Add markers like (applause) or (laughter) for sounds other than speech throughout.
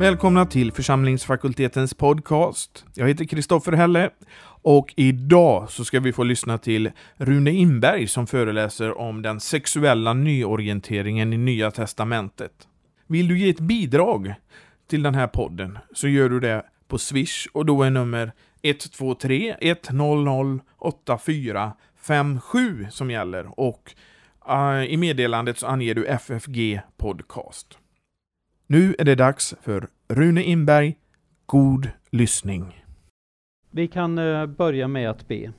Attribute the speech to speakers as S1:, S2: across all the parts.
S1: Välkomna till församlingsfakultetens podcast. Jag heter Kristoffer Helle och idag så ska vi få lyssna till Rune Inberg som föreläser om den sexuella nyorienteringen i Nya Testamentet. Vill du ge ett bidrag till den här podden så gör du det på Swish och då är nummer 123 100 8457 som gäller och uh, i meddelandet så anger du FFG Podcast. Nu är det dags för Rune Inberg. God lyssning.
S2: Vi kan eh, börja med att be.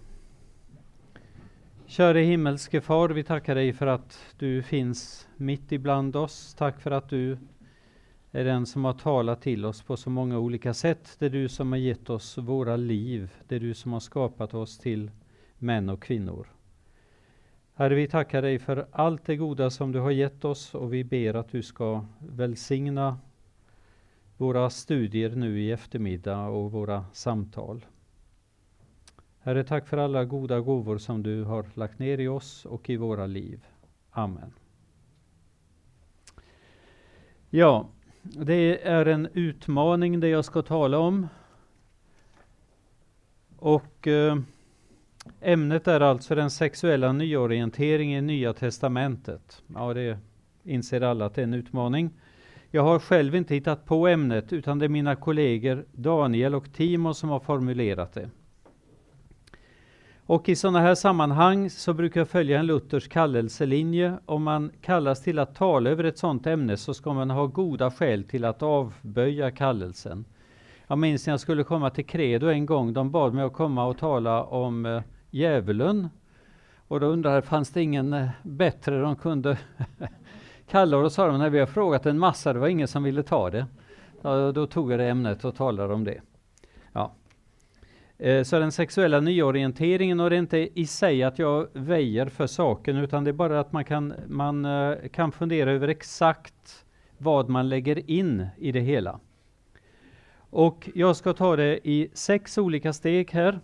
S2: Käre himmelske Far, vi tackar dig för att du finns mitt ibland oss. Tack för att du är den som har talat till oss på så många olika sätt. Det är du som har gett oss våra liv. Det är du som har skapat oss till män och kvinnor. Herre, vi tackar dig för allt det goda som du har gett oss och vi ber att du ska välsigna våra studier nu i eftermiddag och våra samtal. Herre, tack för alla goda gåvor som du har lagt ner i oss och i våra liv. Amen. Ja, det är en utmaning det jag ska tala om. Och eh, ämnet är alltså den sexuella nyorienteringen i Nya Testamentet. Ja, det inser alla att det är en utmaning. Jag har själv inte hittat på ämnet utan det är mina kollegor Daniel och Timo som har formulerat det. Och i sådana här sammanhang så brukar jag följa en luthersk kallelselinje. Om man kallas till att tala över ett sådant ämne så ska man ha goda skäl till att avböja kallelsen. Jag minns när jag skulle komma till Credo en gång. De bad mig att komma och tala om eh, djävulen. Och då undrade jag, fanns det ingen eh, bättre de kunde (laughs) kalla och då sa de, när vi har frågat en massa, det var ingen som ville ta det. Ja, då tog jag det ämnet och talade om det. Ja. Eh, så den sexuella nyorienteringen, och det är inte i sig att jag väjer för saken, utan det är bara att man kan, man eh, kan fundera över exakt vad man lägger in i det hela. Och jag ska ta det i sex olika steg här.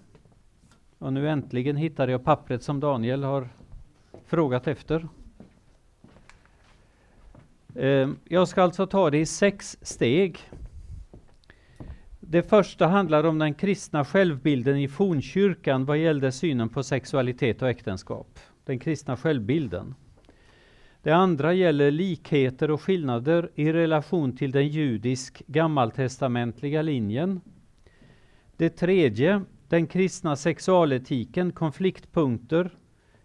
S2: Och nu äntligen hittade jag pappret som Daniel har frågat efter. Ehm, jag ska alltså ta det i sex steg. Det första handlar om den kristna självbilden i fornkyrkan vad gällde synen på sexualitet och äktenskap. Den kristna självbilden. Det andra gäller likheter och skillnader i relation till den judisk gammaltestamentliga linjen. Det tredje, den kristna sexualetiken, konfliktpunkter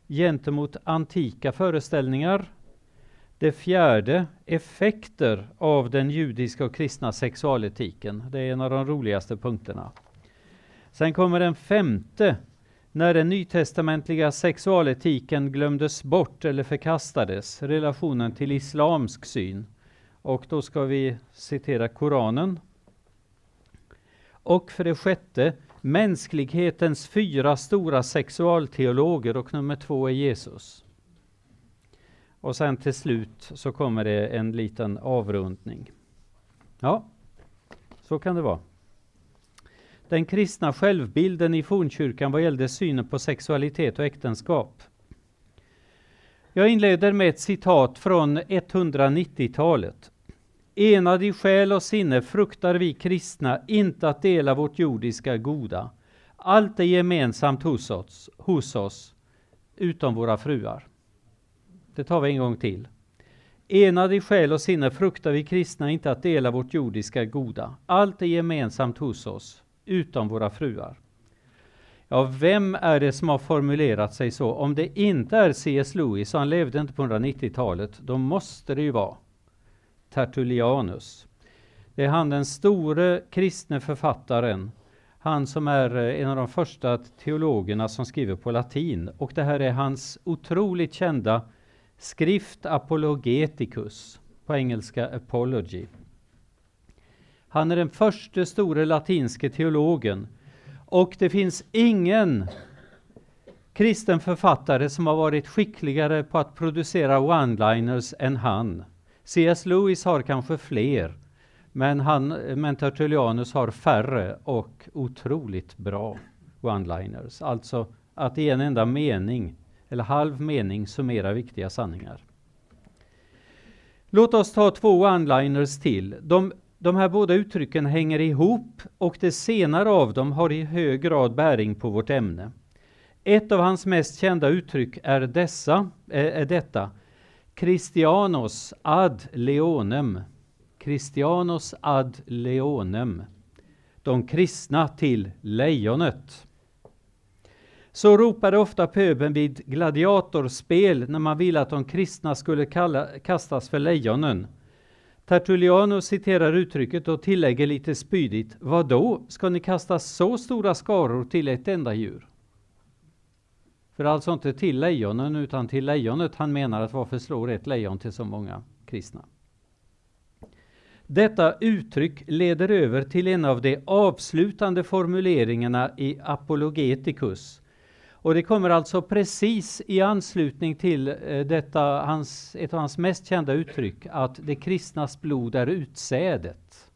S2: gentemot antika föreställningar. Det fjärde, effekter av den judiska och kristna sexualetiken. Det är en av de roligaste punkterna. Sen kommer den femte, när den nytestamentliga sexualetiken glömdes bort eller förkastades, relationen till islamsk syn. Och då ska vi citera Koranen. Och för det sjätte, mänsklighetens fyra stora sexualteologer och nummer två är Jesus. Och sen till slut så kommer det en liten avrundning. Ja, så kan det vara. Den kristna självbilden i fornkyrkan vad gällde synen på sexualitet och äktenskap. Jag inleder med ett citat från 190-talet. Enad i själ och sinne fruktar vi kristna inte att dela vårt jordiska goda. Allt är gemensamt hos oss, hos oss utom våra fruar. Det tar vi en gång till. Enade i själ och sinne fruktar vi kristna inte att dela vårt jordiska goda. Allt är gemensamt hos oss, utom våra fruar. Ja, vem är det som har formulerat sig så? Om det inte är C.S. Lewis, och han levde inte på 190-talet, då måste det ju vara Tertullianus. Det är han den store kristne författaren, han som är eh, en av de första teologerna som skriver på latin. Och det här är hans otroligt kända skrift Apologeticus, på engelska Apology. Han är den första store latinske teologen och det finns ingen kristen författare som har varit skickligare på att producera one-liners än han. C.S. Lewis har kanske fler, men, han, men Tertullianus har färre och otroligt bra one-liners. Alltså att i en enda mening eller halv mening summera viktiga sanningar. Låt oss ta två one-liners till. De de här båda uttrycken hänger ihop och det senare av dem har i hög grad bäring på vårt ämne. Ett av hans mest kända uttryck är, dessa, eh, är detta Christianos ad leonem. Christianos ad leonem. De kristna till lejonet. Så ropade ofta pöbeln vid gladiatorspel när man ville att de kristna skulle kalla, kastas för lejonen. Tertulliano citerar uttrycket och tillägger lite spydigt, vad då, ska ni kasta så stora skaror till ett enda djur? För alltså inte till lejonen utan till lejonet. Han menar att varför slår ett lejon till så många kristna? Detta uttryck leder över till en av de avslutande formuleringarna i Apologeticus. Och det kommer alltså precis i anslutning till eh, detta, hans, ett av hans mest kända uttryck, att det kristnas blod är utsädet.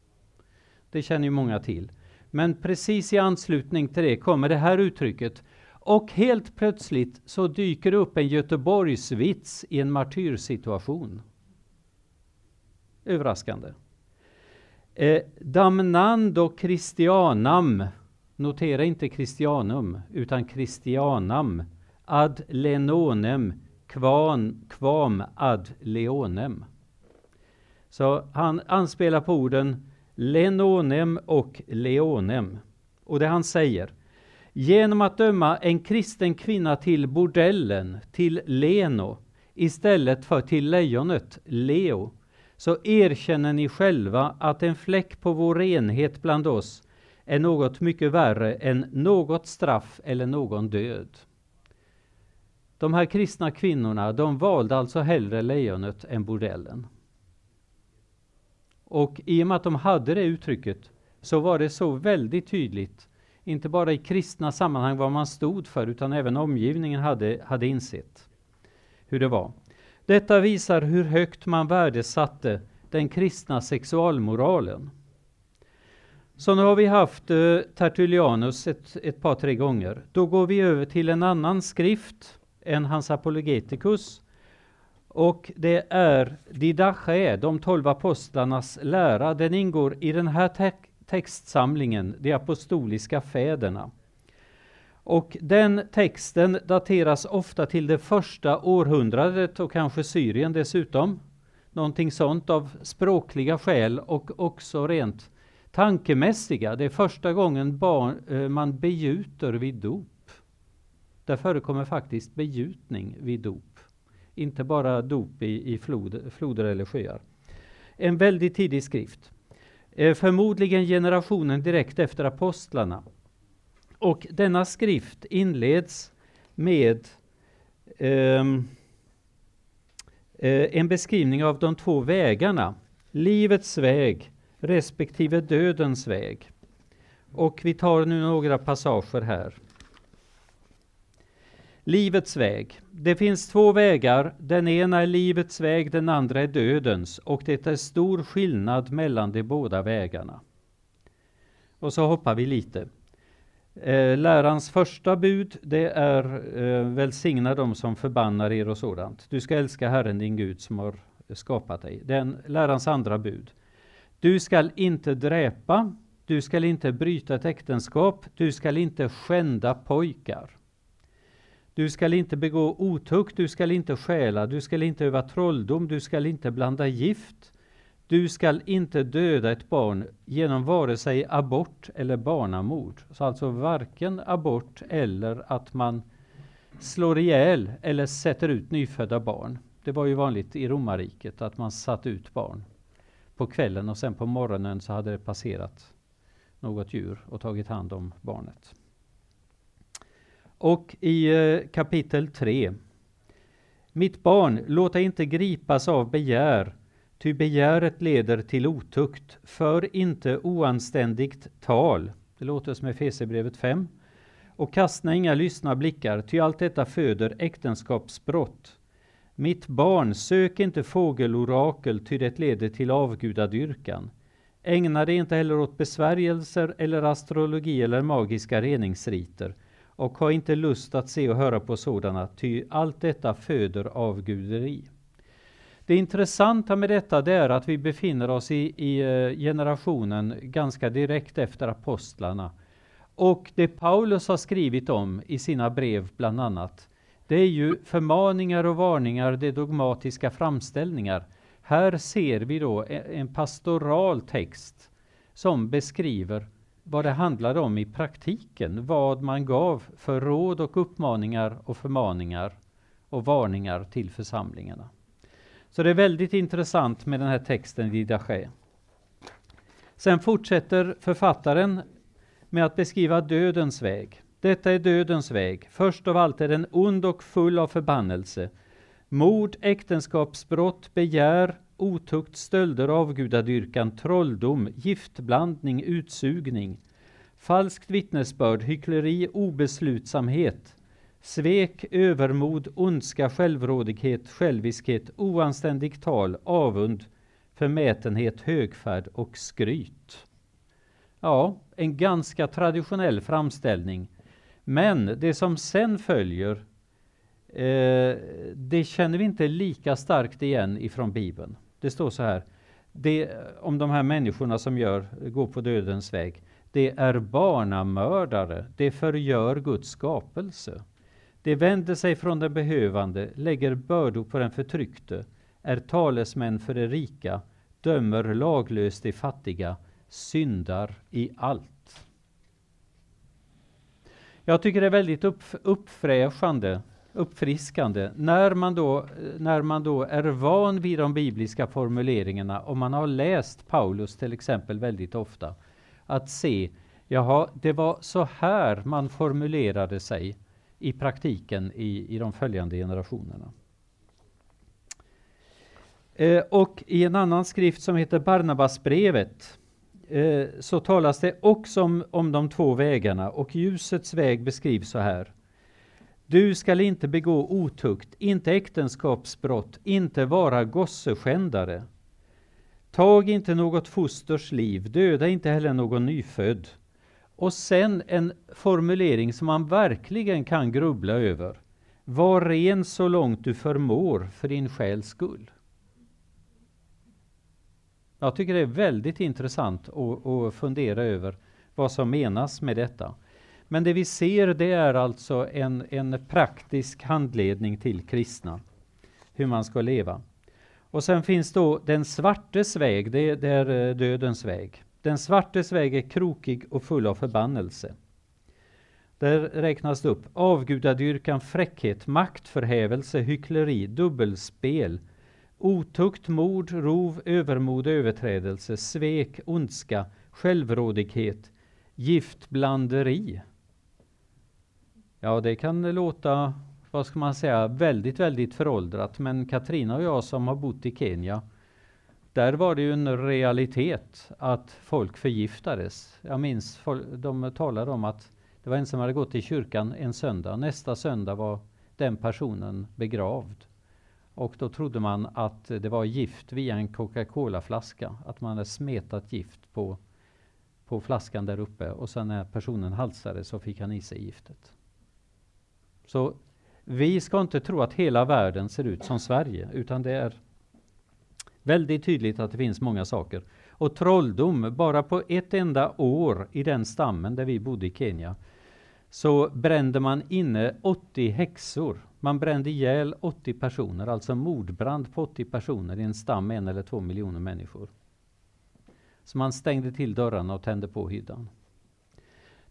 S2: Det känner ju många till. Men precis i anslutning till det kommer det här uttrycket och helt plötsligt så dyker det upp en Göteborgsvits i en martyrsituation. Överraskande. Eh, damnando Christianam, notera inte Christianum, utan Christianam, ad lenonem, kvan, kvam ad leonem. Så han anspelar på orden lenonem och leonem. Och det han säger, Genom att döma en kristen kvinna till bordellen, till Leno, istället för till lejonet, Leo, så erkänner ni själva att en fläck på vår renhet bland oss är något mycket värre än något straff eller någon död. De här kristna kvinnorna, de valde alltså hellre lejonet än bordellen. Och i och med att de hade det uttrycket så var det så väldigt tydligt inte bara i kristna sammanhang vad man stod för, utan även omgivningen hade, hade insett hur det var. Detta visar hur högt man värdesatte den kristna sexualmoralen. Så nu har vi haft uh, Tertullianus ett, ett par, tre gånger. Då går vi över till en annan skrift än hans Apologeticus. Och det är Didache, de tolv apostlarnas lära. Den ingår i den här te textsamlingen, De apostoliska fäderna. Och den texten dateras ofta till det första århundradet och kanske Syrien dessutom. Någonting sånt av språkliga skäl och också rent tankemässiga. Det är första gången barn, eh, man begjuter vid dop. Där förekommer faktiskt begjutning vid dop. Inte bara dop i, i flod, floder eller sjöar. En väldigt tidig skrift. Eh, förmodligen generationen direkt efter apostlarna. Och denna skrift inleds med um, en beskrivning av de två vägarna, livets väg respektive dödens väg. Och vi tar nu några passager här. Livets väg. Det finns två vägar. Den ena är livets väg, den andra är dödens. Och det är stor skillnad mellan de båda vägarna. Och så hoppar vi lite. Eh, lärans första bud, det är eh, välsigna dem som förbannar er och sådant. Du ska älska Herren din Gud som har skapat dig. Den lärans andra bud. Du skall inte dräpa, du skall inte bryta ett äktenskap, du skall inte skända pojkar. Du skall inte begå otukt, du skall inte stjäla, du skall inte öva trolldom, du skall inte blanda gift. Du skall inte döda ett barn genom vare sig abort eller barnamord. Så alltså varken abort eller att man slår ihjäl eller sätter ut nyfödda barn. Det var ju vanligt i romarriket att man satte ut barn på kvällen och sen på morgonen så hade det passerat något djur och tagit hand om barnet. Och i eh, kapitel 3. Mitt barn, låt dig inte gripas av begär, ty begäret leder till otukt. För inte oanständigt tal. Det låter som Efesierbrevet 5. Och kastna inga lyssna blickar, ty allt detta föder äktenskapsbrott. Mitt barn, sök inte fågelorakel, ty det leder till avgudadyrkan. Ägna dig inte heller åt besvärjelser eller astrologi eller magiska reningsriter och ha inte lust att se och höra på sådana, ty allt detta föder avguderi. Det intressanta med detta det är att vi befinner oss i, i eh, generationen ganska direkt efter apostlarna. Och det Paulus har skrivit om i sina brev bland annat, det är ju förmaningar och varningar, det är dogmatiska framställningar. Här ser vi då e-, en pastoral text som beskriver vad det handlade om i praktiken, vad man gav för råd och uppmaningar och förmaningar och varningar till församlingarna. Så det är väldigt intressant med den här texten i Daché. Sen fortsätter författaren med att beskriva dödens väg. Detta är dödens väg. Först av allt är den ond och full av förbannelse. Mord, äktenskapsbrott, begär, otukt, stölder, avgudadyrkan, trolldom, giftblandning, utsugning, falskt vittnesbörd, hyckleri, obeslutsamhet, svek, övermod, ondska, självrådighet, själviskhet, oanständigt tal, avund, förmätenhet, högfärd och skryt. Ja, en ganska traditionell framställning. Men det som sen följer, eh, det känner vi inte lika starkt igen ifrån Bibeln. Det står så här, det, om de här människorna som gör, går på dödens väg. Det är barnamördare, det förgör Guds skapelse. Det vänder sig från den behövande, lägger bördor på den förtryckte, är talesmän för de rika, dömer laglöst de fattiga, syndar i allt. Jag tycker det är väldigt upp, uppfräschande, uppfriskande, när man, då, när man då är van vid de bibliska formuleringarna, och man har läst Paulus till exempel väldigt ofta, att se, jaha, det var så här man formulerade sig i praktiken i, i de följande generationerna. Eh, och i en annan skrift som heter Barnabasbrevet eh, så talas det också om, om de två vägarna och ljusets väg beskrivs så här. Du skall inte begå otukt, inte äktenskapsbrott, inte vara gosseskändare. Tag inte något fosters liv, döda inte heller någon nyfödd. Och sen en formulering som man verkligen kan grubbla över. Var ren så långt du förmår för din själs skull. Jag tycker det är väldigt intressant att, att fundera över vad som menas med detta. Men det vi ser det är alltså en, en praktisk handledning till kristna, hur man ska leva. Och sen finns då den svartes väg, det, det är eh, dödens väg. Den svartes väg är krokig och full av förbannelse. Där räknas det upp avgudadyrkan, fräckhet, maktförhävelse, hyckleri, dubbelspel, otukt, mord, rov, övermod, överträdelse, svek, ondska, självrådighet, giftblanderi. Ja, det kan låta, vad ska man säga, väldigt, väldigt föråldrat. Men Katrina och jag som har bott i Kenya, där var det ju en realitet att folk förgiftades. Jag minns, de talade om att det var en som hade gått i kyrkan en söndag. Nästa söndag var den personen begravd. Och då trodde man att det var gift via en Coca-Cola-flaska. Att man hade smetat gift på, på flaskan där uppe. Och sen när personen halsade så fick han i sig giftet. Så vi ska inte tro att hela världen ser ut som Sverige. Utan det är väldigt tydligt att det finns många saker. Och trolldom, bara på ett enda år i den stammen där vi bodde i Kenya så brände man inne 80 häxor. Man brände ihjäl 80 personer, alltså mordbrand på 80 personer i en stam med en eller två miljoner människor. Så man stängde till dörrarna och tände på hyddan.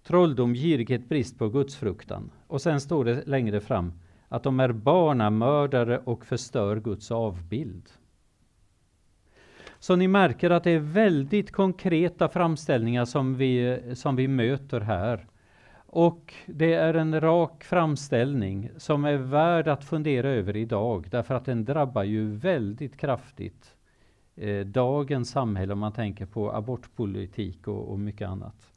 S2: Trolldom, girighet, brist på gudsfruktan. Och sen står det längre fram att de är barnamördare och förstör Guds avbild. Så ni märker att det är väldigt konkreta framställningar som vi, som vi möter här. Och det är en rak framställning som är värd att fundera över idag, därför att den drabbar ju väldigt kraftigt eh, dagens samhälle om man tänker på abortpolitik och, och mycket annat.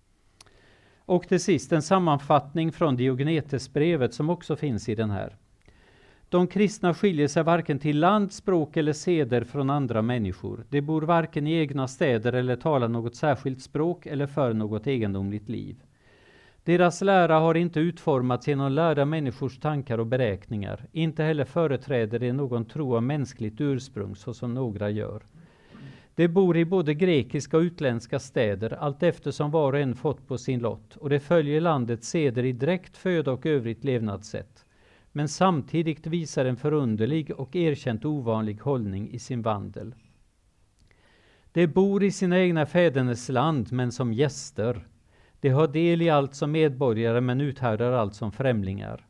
S2: Och till sist en sammanfattning från Diognetesbrevet som också finns i den här. De kristna skiljer sig varken till land, språk eller seder från andra människor. De bor varken i egna städer eller talar något särskilt språk eller för något egendomligt liv. Deras lära har inte utformats genom lärda människors tankar och beräkningar. Inte heller företräder de någon tro av mänskligt ursprung så som några gör. De bor i både grekiska och utländska städer allt eftersom var och en fått på sin lott och det följer landets seder i direkt föda och övrigt levnadssätt. Men samtidigt visar en förunderlig och erkänt ovanlig hållning i sin vandel. De bor i sina egna fädernes land men som gäster. De har del i allt som medborgare men uthärdar allt som främlingar.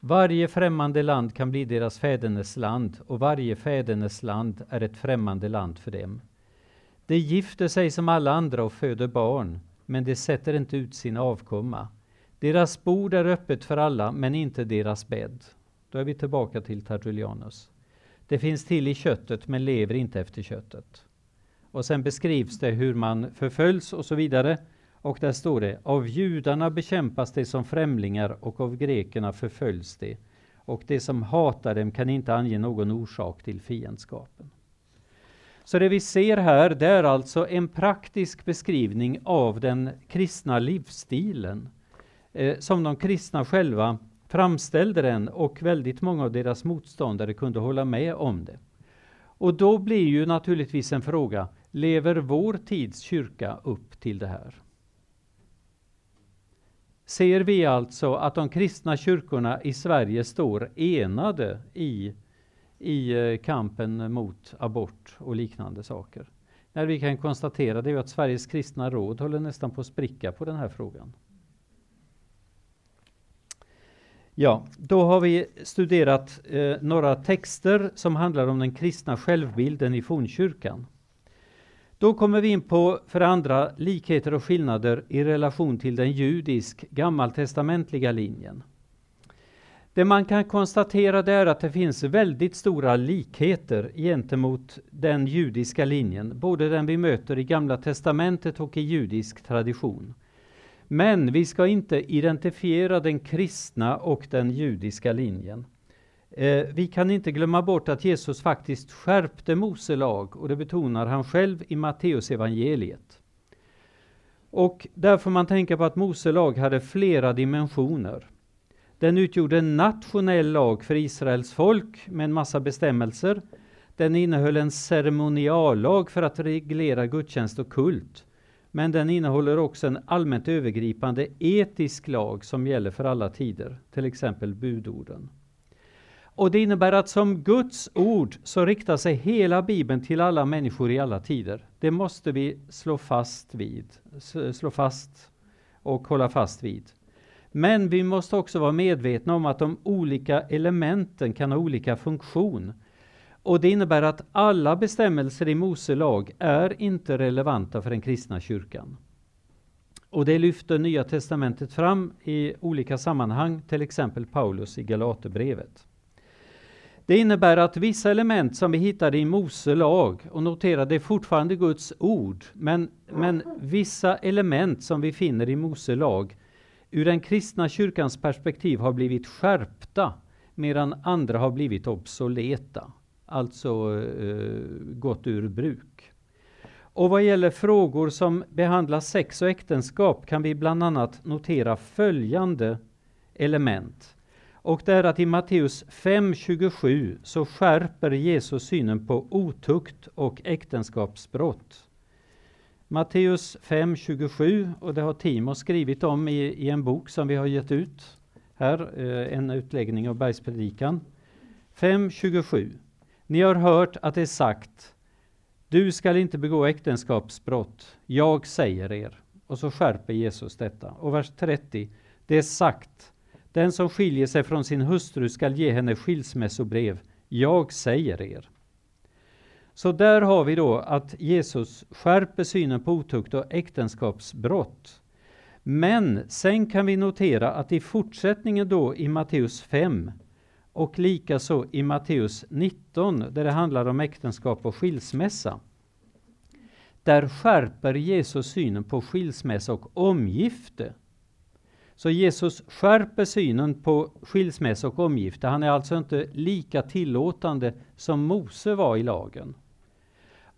S2: Varje främmande land kan bli deras fädernes land och varje fädernes land är ett främmande land för dem. De gifter sig som alla andra och föder barn, men de sätter inte ut sin avkomma. Deras bord är öppet för alla, men inte deras bädd. Då är vi tillbaka till Tertullianus. Det finns till i köttet, men lever inte efter köttet. Och sen beskrivs det hur man förföljs och så vidare. Och där står det, av judarna bekämpas de som främlingar och av grekerna förföljs de. Och de som hatar dem kan inte ange någon orsak till fiendskapen. Så det vi ser här, det är alltså en praktisk beskrivning av den kristna livsstilen, eh, som de kristna själva framställde den och väldigt många av deras motståndare kunde hålla med om det. Och då blir ju naturligtvis en fråga, lever vår tids kyrka upp till det här? Ser vi alltså att de kristna kyrkorna i Sverige står enade i i eh, kampen mot abort och liknande saker. När vi kan konstatera det är att Sveriges kristna råd håller nästan på att spricka på den här frågan. Ja, då har vi studerat eh, några texter som handlar om den kristna självbilden i fornkyrkan. Då kommer vi in på, för andra, likheter och skillnader i relation till den judisk gammaltestamentliga linjen. Det man kan konstatera är att det finns väldigt stora likheter gentemot den judiska linjen, både den vi möter i Gamla testamentet och i judisk tradition. Men vi ska inte identifiera den kristna och den judiska linjen. Eh, vi kan inte glömma bort att Jesus faktiskt skärpte Mose lag och det betonar han själv i Matteusevangeliet. Och där får man tänka på att Mose lag hade flera dimensioner. Den utgjorde en nationell lag för Israels folk med en massa bestämmelser. Den innehöll en ceremoniallag för att reglera gudstjänst och kult. Men den innehåller också en allmänt övergripande etisk lag som gäller för alla tider, till exempel budorden. Och det innebär att som Guds ord så riktar sig hela Bibeln till alla människor i alla tider. Det måste vi slå fast vid, slå fast och hålla fast vid. Men vi måste också vara medvetna om att de olika elementen kan ha olika funktion. Och det innebär att alla bestämmelser i Mose lag är inte relevanta för den kristna kyrkan. Och det lyfter Nya testamentet fram i olika sammanhang, till exempel Paulus i Galaterbrevet. Det innebär att vissa element som vi hittade i Mose lag, och notera det är fortfarande Guds ord, men, men vissa element som vi finner i Mose lag ur den kristna kyrkans perspektiv har blivit skärpta medan andra har blivit obsoleta, alltså eh, gått ur bruk. Och vad gäller frågor som behandlar sex och äktenskap kan vi bland annat notera följande element. Och det är att i Matteus 5.27 så skärper Jesus synen på otukt och äktenskapsbrott. Matteus 5.27 och det har Timo skrivit om i, i, en bok som vi har gett ut här, eh, en utläggning av Bergspredikan. 5.27 Ni har hört att det är sagt Du skall inte begå äktenskapsbrott, jag säger er. Och så skärper Jesus detta. Och vers 30 Det är sagt den som skiljer sig från sin hustru skall ge henne skilsmässobrev, jag säger er. Så där har vi då att Jesus skärper synen på otukt och äktenskapsbrott. Men sen kan vi notera att i fortsättningen då i Matteus 5 och likaså i Matteus 19 där det handlar om äktenskap och skilsmässa. Där skärper Jesus synen på skilsmässa och omgifte. Så Jesus skärper synen på skilsmässa och omgifte. Han är alltså inte lika tillåtande som Mose var i lagen.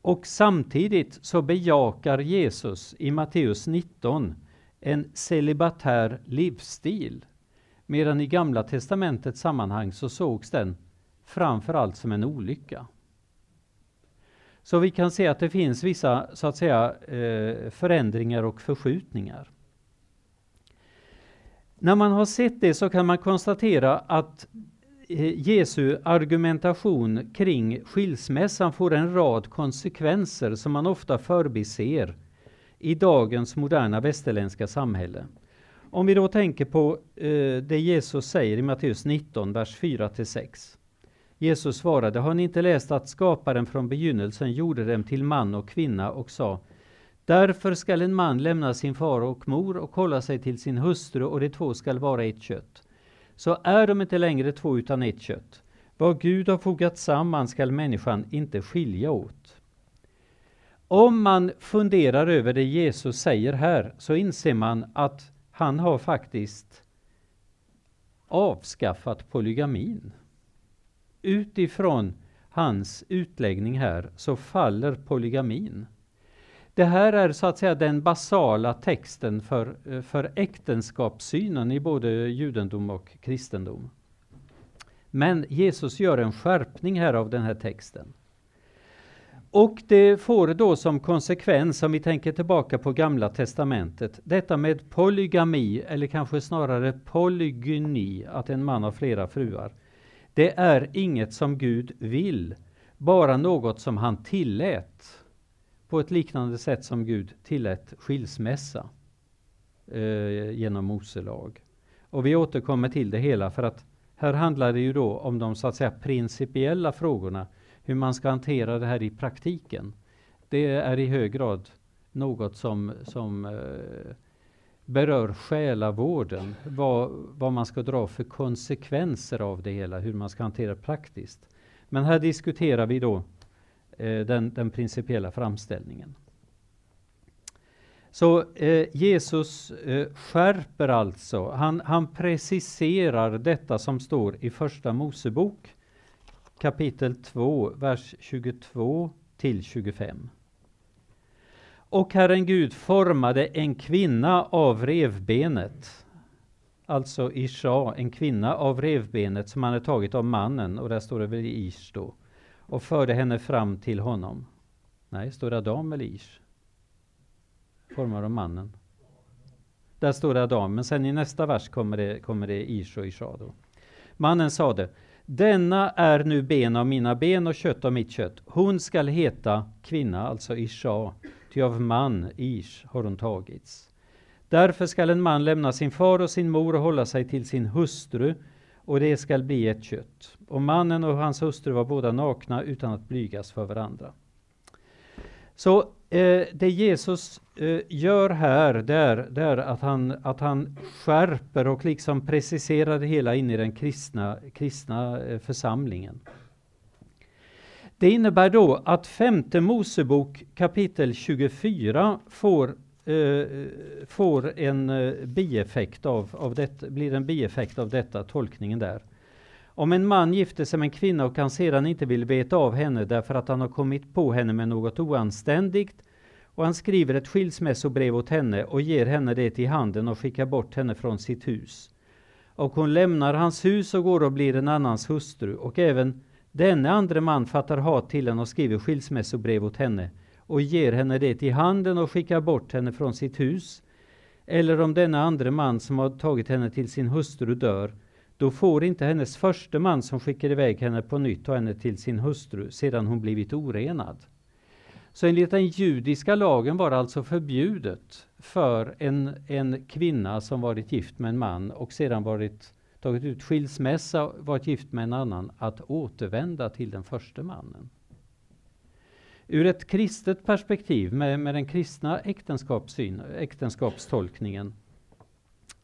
S2: Och samtidigt så bejakar Jesus i Matteus 19 en celibatär livsstil. Medan i Gamla testamentets sammanhang så sågs den framförallt som en olycka. Så vi kan se att det finns vissa så att säga, eh, förändringar och förskjutningar. När man har sett det så kan man konstatera att eh, Jesu argumentation kring skilsmässan får en rad konsekvenser som man ofta förbiser i dagens moderna västerländska samhälle. Om vi då tänker på eh, det Jesus säger i Matteus 19, vers 4-6. Jesus svarade, har ni inte läst att skaparen från begynnelsen gjorde dem till man och kvinna och sa Därför skall en man lämna sin far och mor och hålla sig till sin hustru och de två skall vara ett kött. Så är de inte längre två utan ett kött. Vad Gud har fogat samman skall människan inte skilja åt. Om man funderar över det Jesus säger här så inser man att han har faktiskt avskaffat polygamin. Utifrån hans utläggning här så faller polygamin. Det här är så att säga den basala texten för, eh, för äktenskapssynen i både judendom och kristendom. Men Jesus gör en skärpning här av den här texten. Och det får då som konsekvens, om vi tänker tillbaka på Gamla Testamentet, detta med polygami, eller kanske snarare polygyni, att en man har flera fruar. Det är inget som Gud vill, bara något som han tillät. På ett liknande sätt som Gud tillät skilsmässa eh, genom Mose lag. Och vi återkommer till det hela för att här handlar det ju då om de så att säga principiella frågorna hur man ska hantera det här i praktiken. Det är i hög grad något som, som eh, berör själavården. Vad, vad man ska dra för konsekvenser av det hela, hur man ska hantera det praktiskt. Men här diskuterar vi då eh, den, den principiella framställningen. Så eh, Jesus eh, skärper alltså, han, han preciserar detta som står i Första Mosebok kapitel 2, vers 22 till 25. Och Herren Gud formade en kvinna av revbenet, alltså Isha, en kvinna av revbenet som han hade tagit av mannen, och där står det väl Ish då, och förde henne fram till honom. Nej, står det Adam eller Ish? Formar de mannen. Där står det Adam, men sen i nästa vers kommer det, kommer det Ish och Ishado. Mannen sade, denna är nu ben av mina ben och kött av mitt kött. Hon skall heta kvinna, alltså Isha, ty av man, Ish, har hon tagits. Därför skall en man lämna sin far och sin mor och hålla sig till sin hustru, och det skall bli ett kött. Och mannen och hans hustru var båda nakna utan att blygas för varandra. Så eh, det Jesus eh, gör här, det är, att, han, att han skärper och liksom preciserar det hela in i den kristna, kristna eh, församlingen. Det innebär då att femte Mosebok kapitel 24 får, Eh, får en eh, bieffekt av, av det, blir en bieffekt av detta, tolkningen där. Om en man gifter sig med en kvinna och han sedan inte vill veta av henne därför att han har kommit på henne med något oanständigt och han skriver ett skilsmässobrev åt henne och ger henne det i handen och skickar bort henne från sitt hus. Och hon lämnar hans hus och går och blir en annans hustru och även denne andre man fattar hat till henne och skriver skilsmässobrev åt henne och ger henne det i handen och skickar bort henne från sitt hus. Eller om denna andre man som har tagit henne till sin hustru dör då får inte hennes förste man som skickar iväg henne på nytt ta henne till sin hustru sedan hon blivit orenad. Så enligt den judiska lagen var det alltså förbjudet för en, en kvinna som varit gift med en man och sedan varit tagit ut skilsmässa, varit gift med en annan, att återvända till den första mannen. Ur ett kristet perspektiv, med, med den kristna äktenskapssyn, äktenskapstolkningen,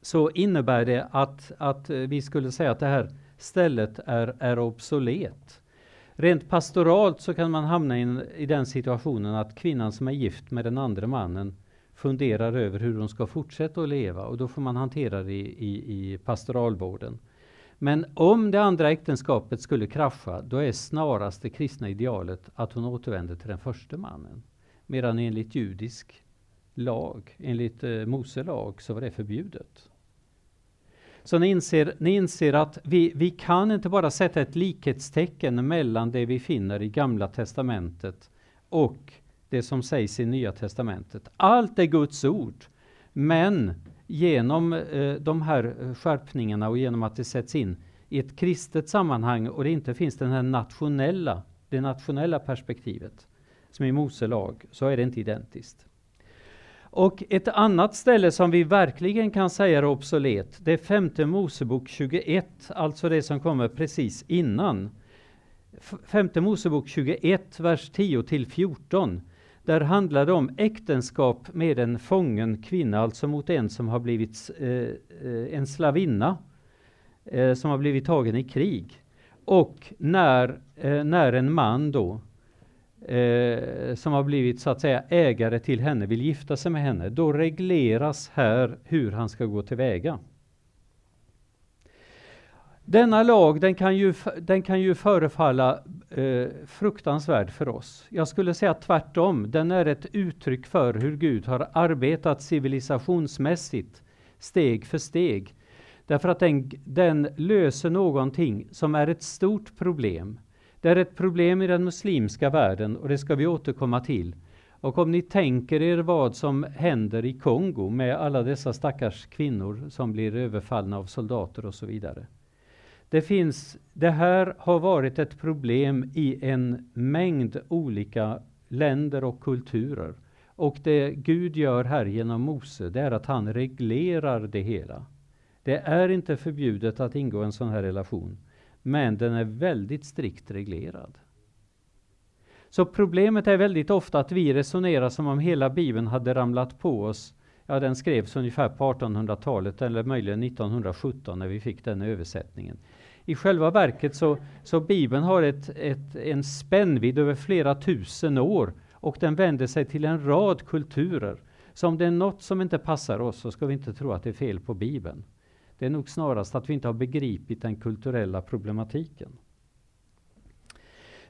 S2: så innebär det att, att vi skulle säga att det här stället är, är obsolet. Rent pastoralt så kan man hamna in, i den situationen att kvinnan som är gift med den andra mannen funderar över hur hon ska fortsätta att leva och då får man hantera det i, i, i pastoralvården. Men om det andra äktenskapet skulle krascha, då är snarast det kristna idealet att hon återvänder till den första mannen. Medan enligt judisk lag, enligt eh, Mose lag, så var det förbjudet. Så ni inser, ni inser att vi, vi kan inte bara sätta ett likhetstecken mellan det vi finner i Gamla Testamentet och det som sägs i Nya Testamentet. Allt är Guds ord. Men genom eh, de här eh, skärpningarna och genom att det sätts in i ett kristet sammanhang och det inte finns den här nationella, det nationella perspektivet som i Mose lag, så är det inte identiskt. Och ett annat ställe som vi verkligen kan säga är obsolet, det är femte Mosebok 21, alltså det som kommer precis innan. Femte Mosebok 21, vers 10 till 14. Där handlar det om äktenskap med en fången kvinna, alltså mot en som har blivit eh, eh, en slavinna, eh, som har blivit tagen i krig. Och när, eh, när en man då eh, som har blivit så att säga ägare till henne vill gifta sig med henne, då regleras här hur han ska gå tillväga. Denna lag den kan ju, den kan ju förefalla eh, fruktansvärd för oss. Jag skulle säga tvärtom. Den är ett uttryck för hur Gud har arbetat civilisationsmässigt, steg för steg. Därför att den, den löser någonting som är ett stort problem det är ett problem i den muslimska världen och det ska vi återkomma till. Och om ni tänker er vad som händer i Kongo med alla dessa stackars kvinnor som blir överfallna av soldater och så vidare. Det, finns, det här har varit ett problem i en mängd olika länder och kulturer. Och det Gud gör här genom Mose, det är att han reglerar det hela. Det är inte förbjudet att ingå en sån här relation. Men den är väldigt strikt reglerad. Så problemet är väldigt ofta att vi resonerar som om hela Bibeln hade ramlat på oss. Ja, den skrevs ungefär på 1800-talet eller möjligen 1917 när vi fick den översättningen. I själva verket så, så Bibeln har ett, ett, en spännvidd över flera tusen år och den vänder sig till en rad kulturer. Så om det är något som inte passar oss så ska vi inte tro att det är fel på Bibeln. Det är nog snarast att vi inte har begripit den kulturella problematiken.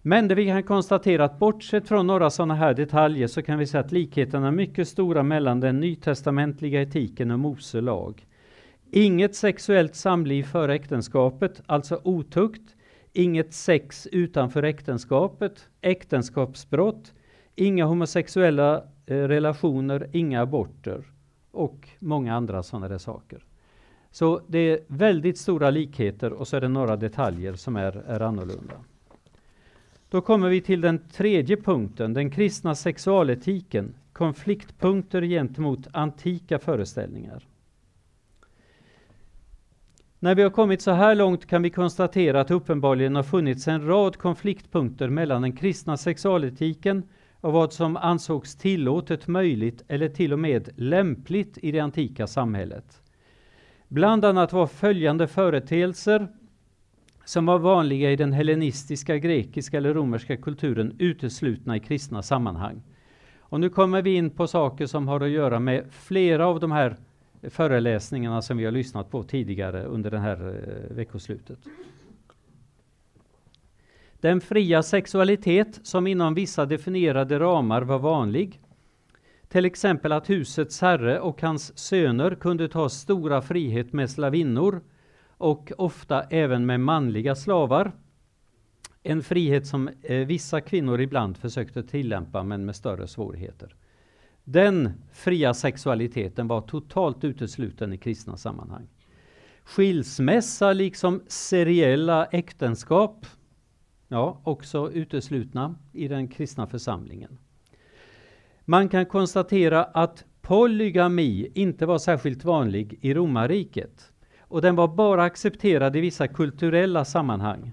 S2: Men det vi kan konstatera att bortsett från några sådana här detaljer så kan vi säga att likheterna är mycket stora mellan den nytestamentliga etiken och Mose lag. Inget sexuellt samliv före äktenskapet, alltså otukt. Inget sex utanför äktenskapet, äktenskapsbrott. Inga homosexuella eh, relationer, inga aborter och många andra sådana där saker. Så det är väldigt stora likheter och så är det några detaljer som är, är annorlunda. Då kommer vi till den tredje punkten, den kristna sexualetiken, konfliktpunkter gentemot antika föreställningar. När vi har kommit så här långt kan vi konstatera att uppenbarligen har funnits en rad konfliktpunkter mellan den kristna sexualetiken och vad som ansågs tillåtet, möjligt eller till och med lämpligt i det antika samhället. Bland annat var följande företeelser som var vanliga i den hellenistiska, grekiska eller romerska kulturen uteslutna i kristna sammanhang. Och nu kommer vi in på saker som har att göra med flera av de här föreläsningarna som vi har lyssnat på tidigare under det här eh, veckoslutet. Den fria sexualitet som inom vissa definierade ramar var vanlig till exempel att husets herre och hans söner kunde ta stora frihet med slavinnor och ofta även med manliga slavar. En frihet som eh, vissa kvinnor ibland försökte tillämpa men med större svårigheter. Den fria sexualiteten var totalt utesluten i kristna sammanhang. Skilsmässa liksom seriella äktenskap, ja, också uteslutna i den kristna församlingen. Man kan konstatera att polygami inte var särskilt vanlig i romarriket och den var bara accepterad i vissa kulturella sammanhang.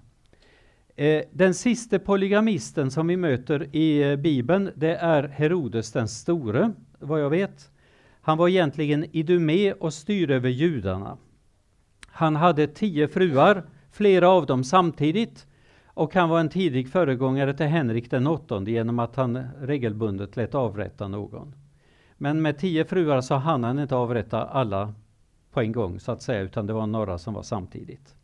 S2: Eh, den sista polygamisten som vi möter i eh, Bibeln, det är Herodes den store, vad jag vet. Han var egentligen idumé och styrde över judarna. Han hade tio fruar, flera av dem samtidigt, och han var en tidig föregångare till Henrik den åttonde genom att han regelbundet lät avrätta någon. Men med tio fruar så hann han inte avrätta alla på en gång så att säga, utan det var några som var samtidigt.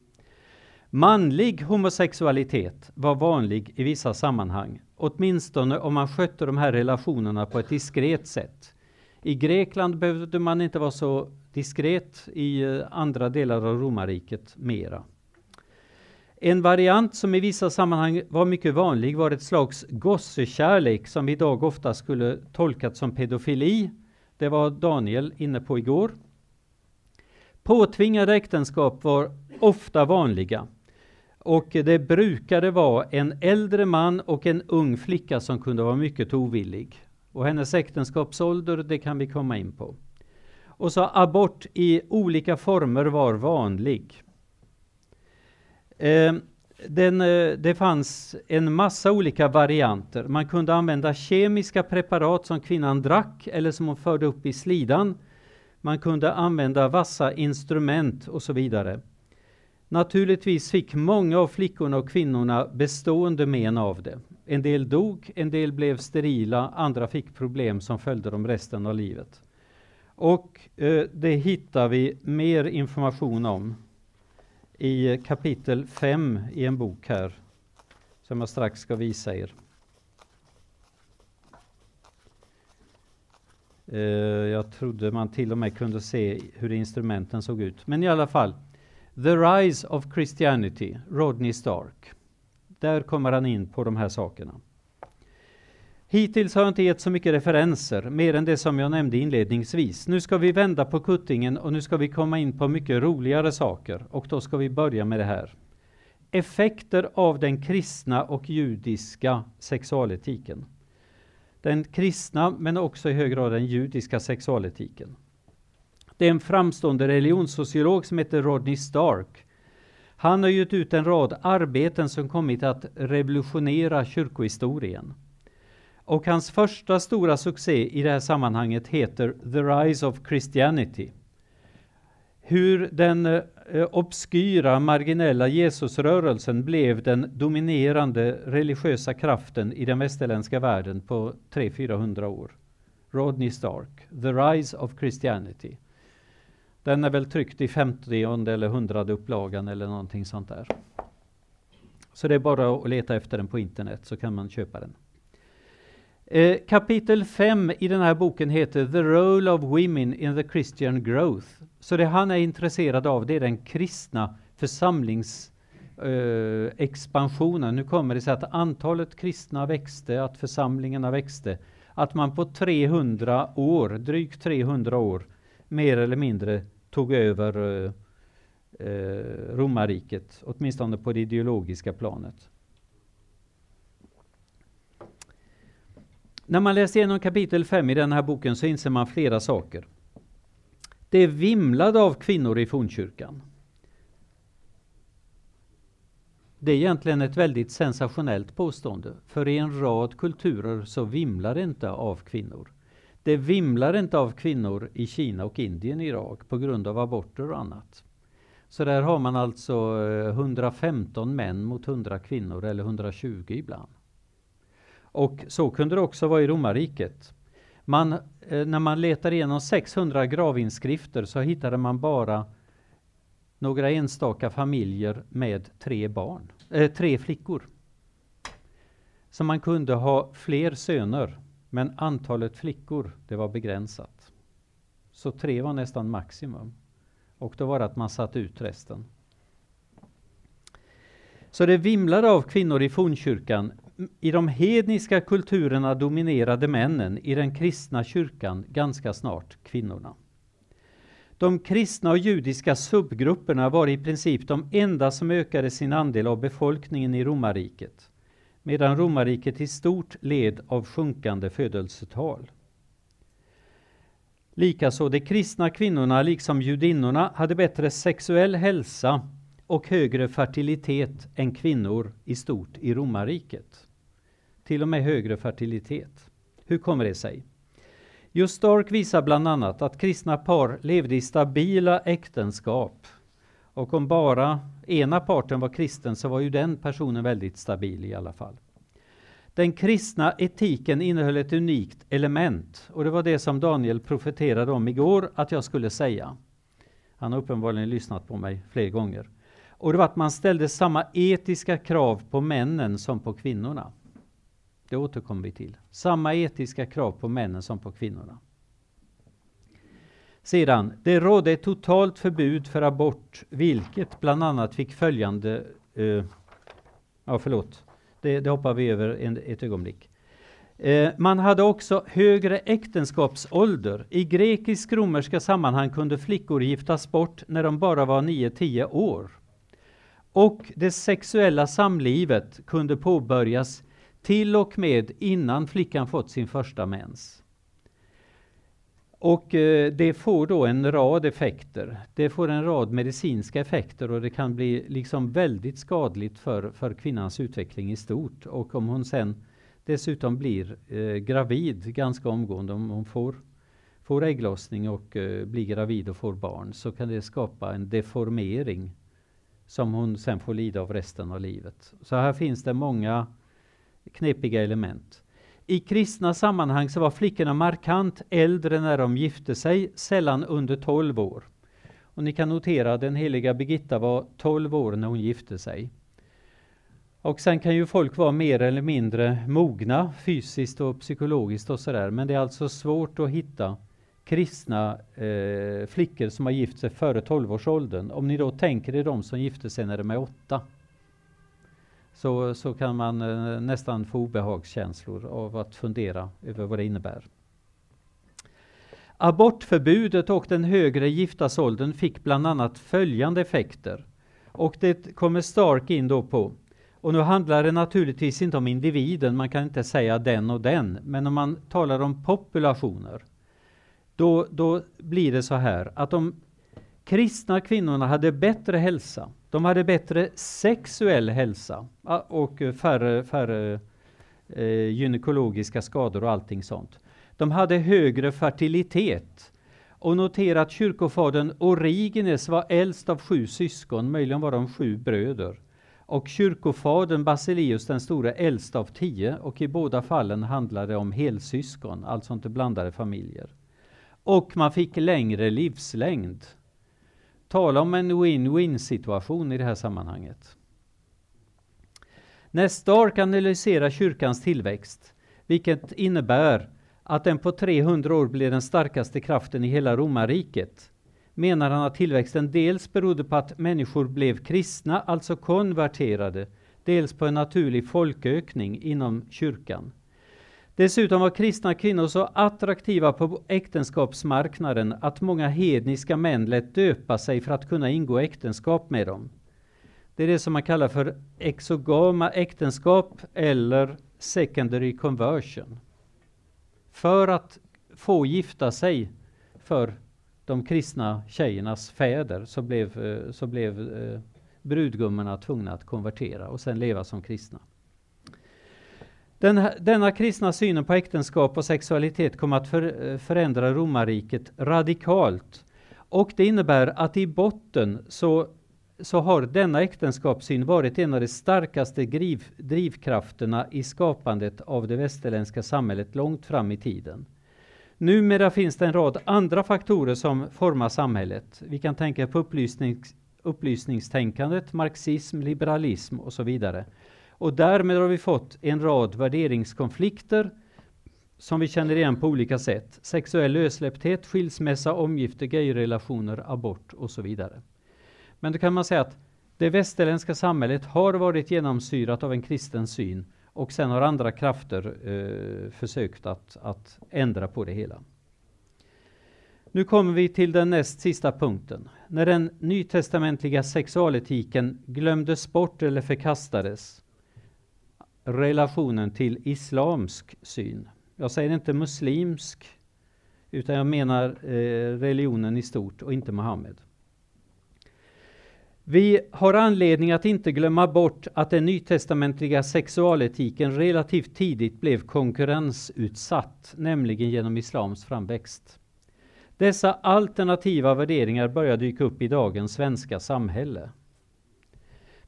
S2: Manlig homosexualitet var vanlig i vissa sammanhang, åtminstone om man skötte de här relationerna på ett diskret sätt. I Grekland behövde man inte vara så diskret, i eh, andra delar av romarriket mera. En variant som i vissa sammanhang var mycket vanlig var ett slags gossekärlek som idag ofta skulle tolkats som pedofili. Det var Daniel inne på igår. Påtvingade äktenskap var ofta vanliga. Och det brukade vara en äldre man och en ung flicka som kunde vara mycket ovillig. Och hennes äktenskapsålder, det kan vi komma in på. Och så abort i olika former var vanlig. Eh, den, eh, det fanns en massa olika varianter. Man kunde använda kemiska preparat som kvinnan drack eller som hon förde upp i slidan. Man kunde använda vassa instrument och så vidare. Naturligtvis fick många av flickorna och kvinnorna bestående men av det. En del dog, en del blev sterila, andra fick problem som följde dem resten av livet. Och eh, det hittar vi mer information om i kapitel 5 i en bok här, som jag strax ska visa er. Eh, jag trodde man till och med kunde se hur instrumenten såg ut. Men i alla fall, The Rise of Christianity, Rodney Stark. Där kommer han in på de här sakerna. Hittills har jag inte gett så mycket referenser, mer än det som jag nämnde inledningsvis. Nu ska vi vända på kuttingen och nu ska vi komma in på mycket roligare saker. Och då ska vi börja med det här. Effekter av den kristna och judiska sexualetiken. Den kristna, men också i hög grad den judiska sexualetiken. Det är en framstående religionssociolog som heter Rodney Stark. Han har gett ut en rad arbeten som kommit att revolutionera kyrkohistorien. Och hans första stora succé i det här sammanhanget heter The Rise of Christianity. Hur den eh, obskyra, marginella Jesusrörelsen blev den dominerande religiösa kraften i den västerländska världen på 300-400 år. Rodney Stark, The Rise of Christianity. Den är väl tryckt i 50 eller 100 upplagan eller någonting sånt där. Så det är bara att leta efter den på internet så kan man köpa den. Eh, kapitel 5 i den här boken heter The Role of Women in the Christian Growth. Så det han är intresserad av det är den kristna församlingsexpansionen. Eh, nu kommer det sig att antalet kristna växte, att församlingarna växte. Att man på 300 år, drygt 300 år, mer eller mindre tog över eh, eh, romarriket, åtminstone på det ideologiska planet. När man läser igenom kapitel 5 i den här boken så inser man flera saker. Det vimlade av kvinnor i fornkyrkan. Det är egentligen ett väldigt sensationellt påstående, för i en rad kulturer så vimlar det inte av kvinnor. Det vimlar inte av kvinnor i Kina och Indien idag på grund av aborter och annat. Så där har man alltså eh, 115 män mot 100 kvinnor eller 120 ibland. Och så kunde det också vara i romarriket. Man, eh, när man letar igenom 600 gravinskrifter så hittade man bara några enstaka familjer med tre barn, äh, tre flickor. Så man kunde ha fler söner, men antalet flickor det var begränsat. Så tre var nästan maximum. Och då var det att man satte ut resten. Så det vimlade av kvinnor i fornkyrkan, i de hedniska kulturerna dominerade männen, i den kristna kyrkan ganska snart kvinnorna. De kristna och judiska subgrupperna var i princip de enda som ökade sin andel av befolkningen i romarriket, medan romarriket i stort led av sjunkande födelsetal. Likaså de kristna kvinnorna, liksom judinnorna, hade bättre sexuell hälsa och högre fertilitet än kvinnor i stort i romarriket till och med högre fertilitet. Hur kommer det sig? Just Stark visar bland annat att kristna par levde i stabila äktenskap. Och om bara ena parten var kristen så var ju den personen väldigt stabil i alla fall. Den kristna etiken innehöll ett unikt element och det var det som Daniel profeterade om igår att jag skulle säga. Han har uppenbarligen lyssnat på mig fler gånger. Och det var att man ställde samma etiska krav på männen som på kvinnorna. Det återkommer vi till. Samma etiska krav på männen som på kvinnorna. Sedan, det rådde ett totalt förbud för abort, vilket bland annat fick följande... Eh, ja, förlåt. Det, det hoppar vi över en, ett ögonblick. Eh, man hade också högre äktenskapsålder. I grekisk-romerska sammanhang kunde flickor giftas bort när de bara var 9-10 år. Och det sexuella samlivet kunde påbörjas till och med innan flickan fått sin första mens. Och eh, det får då en rad effekter. Det får en rad medicinska effekter och det kan bli liksom väldigt skadligt för, för kvinnans utveckling i stort. Och om hon sen dessutom blir eh, gravid ganska omgående, om hon får, får ägglossning och eh, blir gravid och får barn, så kan det skapa en deformering som hon sen får lida av resten av livet. Så här finns det många knepiga element. I kristna sammanhang så var flickorna markant äldre när de gifte sig, sällan under 12 år. Och ni kan notera att den heliga Birgitta var 12 år när hon gifte sig. Och sen kan ju folk vara mer eller mindre mogna fysiskt och psykologiskt och sådär, men det är alltså svårt att hitta kristna eh, flickor som har gift sig före 12-årsåldern. Om ni då tänker er de som gifte sig när de är åtta, så, så kan man eh, nästan få obehagskänslor av att fundera över vad det innebär. Abortförbudet och den högre giftasåldern fick bland annat följande effekter. Och det kommer Stark in då på. Och nu handlar det naturligtvis inte om individen, man kan inte säga den och den, men om man talar om populationer, då, då blir det så här att de kristna kvinnorna hade bättre hälsa, de hade bättre sexuell hälsa och färre, färre eh, gynekologiska skador och allting sånt. De hade högre fertilitet. Och notera att kyrkofadern Origenes var äldst av sju syskon, möjligen var de sju bröder. Och kyrkofadern Basileus den store äldst av tio, och i båda fallen handlade det om helsyskon, alltså inte blandade familjer. Och man fick längre livslängd. Tala om en win-win situation i det här sammanhanget. Nästa ark analyserar kyrkans tillväxt, vilket innebär att den på 300 år blev den starkaste kraften i hela romarriket, menar han att tillväxten dels berodde på att människor blev kristna, alltså konverterade, dels på en naturlig folkökning inom kyrkan. Dessutom var kristna kvinnor så attraktiva på äktenskapsmarknaden att många hedniska män lät döpa sig för att kunna ingå äktenskap med dem. Det är det som man kallar för exogama äktenskap eller secondary conversion. För att få gifta sig för de kristna tjejernas fäder så blev, eh, så blev eh, brudgummorna tvungna att konvertera och sen leva som kristna. Den, denna kristna synen på äktenskap och sexualitet kom att för, förändra romarriket radikalt. Och det innebär att i botten så, så har denna äktenskapssyn varit en av de starkaste driv, drivkrafterna i skapandet av det västerländska samhället långt fram i tiden. Numera finns det en rad andra faktorer som formar samhället. Vi kan tänka på upplysnings, upplysningstänkandet, marxism, liberalism och så vidare. Och därmed har vi fått en rad värderingskonflikter som vi känner igen på olika sätt. Sexuell lössläppthet, skilsmässa, omgifte, gayrelationer, abort och så vidare. Men då kan man säga att det västerländska samhället har varit genomsyrat av en kristen syn och sen har andra krafter eh, försökt att, att ändra på det hela. Nu kommer vi till den näst sista punkten. När den nytestamentliga sexualetiken glömdes bort eller förkastades relationen till islamsk syn. Jag säger inte muslimsk, utan jag menar eh, religionen i stort och inte Muhammed. Vi har anledning att inte glömma bort att den nytestamentliga sexualetiken relativt tidigt blev konkurrensutsatt, nämligen genom islams framväxt. Dessa alternativa värderingar börjar dyka upp i dagens svenska samhälle.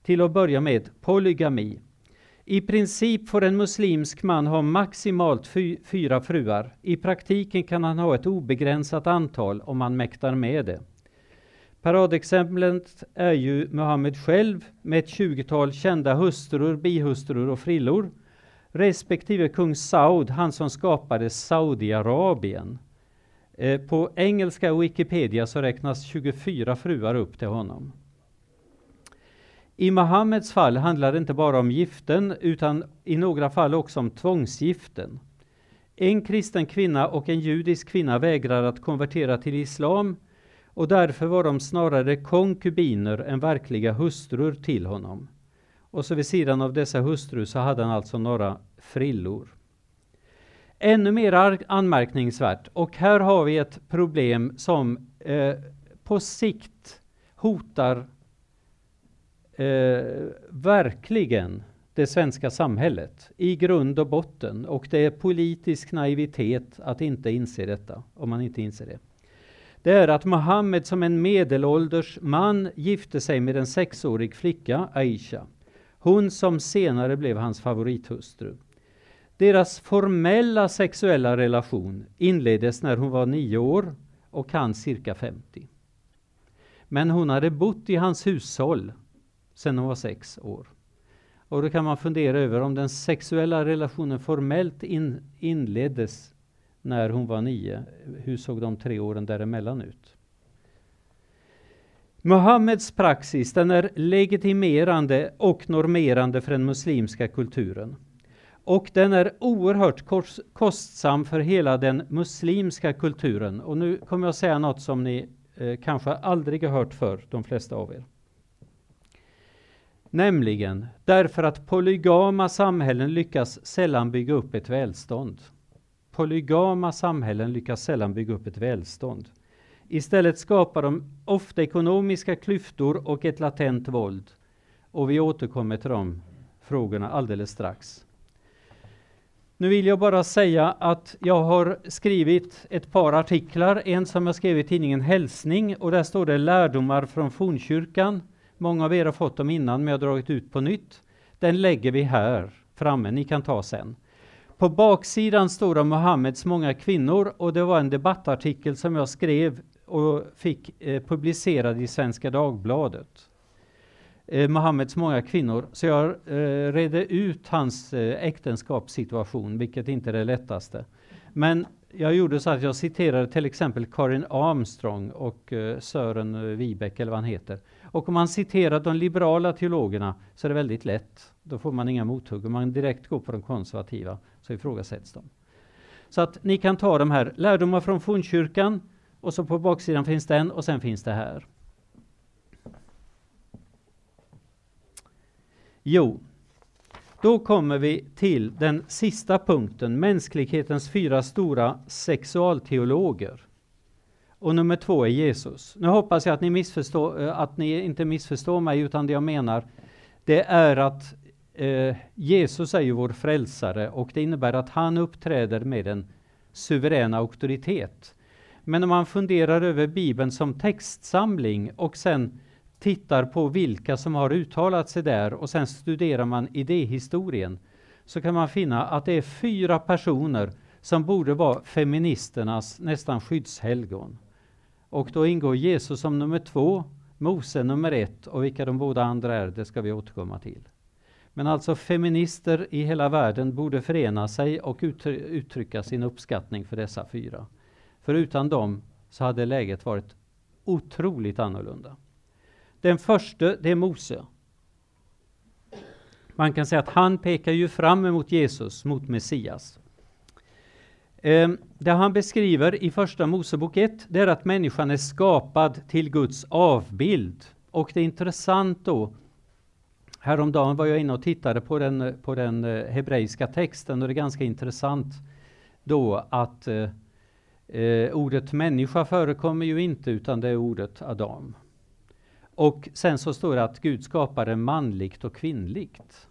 S2: Till att börja med polygami. I princip får en muslimsk man ha maximalt fy, fyra fruar. I praktiken kan han ha ett obegränsat antal om han mäktar med det. Paradexemplet är ju Muhammed själv med ett tjugotal kända hustrur, bihustrur och frillor respektive kung Saud, han som skapade Saudiarabien. Eh, på engelska Wikipedia så räknas 24 fruar upp till honom. I Muhammeds fall handlar det inte bara om giften utan i några fall också om tvångsgiften. En kristen kvinna och en judisk kvinna vägrar att konvertera till islam och därför var de snarare konkubiner än verkliga hustrur till honom. Och så vid sidan av dessa hustrur så hade han alltså några frillor. Ännu mer anmärkningsvärt, och här har vi ett problem som eh, på sikt hotar eh, verkligen det svenska samhället i grund och botten. Och det är politisk naivitet att inte inse detta, om man inte inser det. Det är att Muhammed som en medelålders man gifte sig med en sexårig flicka, Aisha. Hon som senare blev hans favorithustru. Deras formella sexuella relation inleddes när hon var nio år och han cirka 50. Men hon hade bott i hans hushåll sedan hon var sex år. Och då kan man fundera över om den sexuella relationen formellt in, inleddes när hon var nio. Hur såg de tre åren däremellan ut? Muhammeds praxis den är legitimerande och normerande för den muslimska kulturen. Och den är oerhört kostsam för hela den muslimska kulturen. Och nu kommer jag säga något som ni eh, kanske aldrig har hört för de flesta av er. Nämligen därför att polygama samhällen lyckas sällan bygga upp ett välstånd. Polygama samhällen lyckas sällan bygga upp ett välstånd. Istället skapar de ofta ekonomiska klyftor och ett latent våld. Och vi återkommer till de frågorna alldeles strax. Nu vill jag bara säga att jag har skrivit ett par artiklar. En som jag skrev i tidningen Hälsning och där står det lärdomar från fornkyrkan. Många av er har fått dem innan men jag har dragit ut på nytt. Den lägger vi här framme, ni kan ta sen. På baksidan står det Mohammeds många kvinnor och det var en debattartikel som jag skrev och fick eh, publicerad i Svenska Dagbladet. Eh, Mohammeds många kvinnor. Så jag eh, redde ut hans eh, äktenskapssituation, vilket inte är det lättaste. Men jag gjorde så att jag citerade till exempel Karin Armstrong och eh, Sören Wibeck, eller vad han heter. Och om man citerar de liberala teologerna så är det väldigt lätt. Då får man inga mothugg. Om man direkt går på de konservativa så ifrågasätts de. Så att ni kan ta de här lärdomar från fornkyrkan och så på baksidan finns den och sen finns det här. Jo, då kommer vi till den sista punkten, mänsklighetens fyra stora sexualteologer. Och nummer två är Jesus. Nu hoppas jag att ni, missförstår, eh, att ni inte missförstår mig, utan det jag menar, det är att eh, Jesus är ju vår frälsare och det innebär att han uppträder med en suverän auktoritet. Men om man funderar över Bibeln som textsamling och sen tittar på vilka som har uttalat sig där och sen studerar man idéhistorien så kan man finna att det är fyra personer som borde vara feministernas nästan skyddshelgon. Och då ingår Jesus som nummer två, Mose nummer ett och vilka de båda andra är, det ska vi återkomma till. Men alltså feminister i hela världen borde förena sig och uttrycka sin uppskattning för dessa fyra. För utan dem så hade läget varit otroligt annorlunda. Den första, det är Mose. Man kan säga att han pekar ju fram emot Jesus, mot Messias. Ehm, det han beskriver i första Mosebok 1, det är att människan är skapad till Guds avbild. Och det är intressant då, häromdagen var jag inne och tittade på den, på den eh, hebreiska texten och det är ganska intressant då att eh, eh, ordet människa förekommer ju inte utan det är ordet Adam. Och sen så står det att Gud skapade manligt och kvinnligt.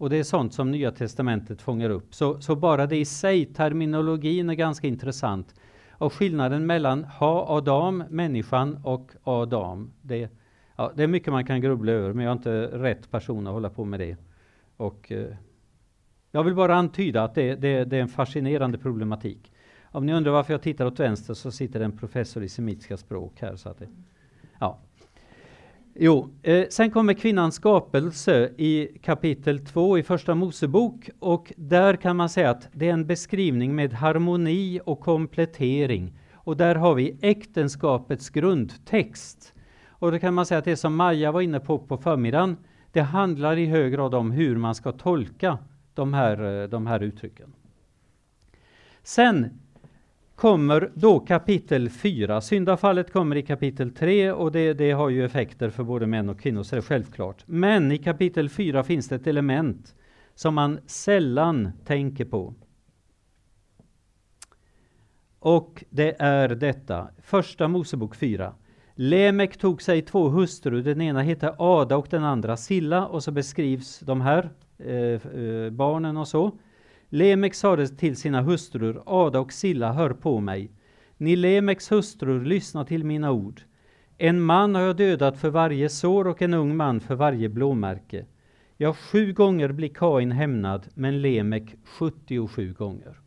S2: Och det är sånt som Nya Testamentet fångar upp. Så, så bara det i sig, terminologin är ganska intressant. Och skillnaden mellan ha Adam, människan, och Adam. Det, ja, det är mycket man kan grubbla över, men jag är inte rätt person att hålla på med det. Och, eh, jag vill bara antyda att det, det, det är en fascinerande problematik. Om ni undrar varför jag tittar åt vänster så sitter det en professor i semitiska språk här. Så att det, ja. Jo, eh, sen kommer kvinnans skapelse i kapitel 2 i Första Mosebok och där kan man säga att det är en beskrivning med harmoni och komplettering. Och där har vi äktenskapets grundtext. Och då kan man säga att det som Maja var inne på på förmiddagen, det handlar i hög grad om hur man ska tolka de här, eh, de här uttrycken. Sen kommer då kapitel 4. Syndafallet kommer i kapitel 3 och det, det, har ju effekter för både män och kvinnor, så det är självklart. Men i kapitel 4 finns det ett element som man sällan tänker på. Och det är detta, första Mosebok 4. Lemek tog sig två hustrur, den ena hette Ada och den andra Silla och så beskrivs de här eh, eh, barnen och så. Lemek sade till sina hustrur, Ada och Silla, hör på mig. Ni Lemeks hustrur, lyssna till mina ord. En man har jag dödat för varje sår och en ung man för varje blåmärke. Ja, sju gånger blir Kain hämnad, men Lemek 77 gånger.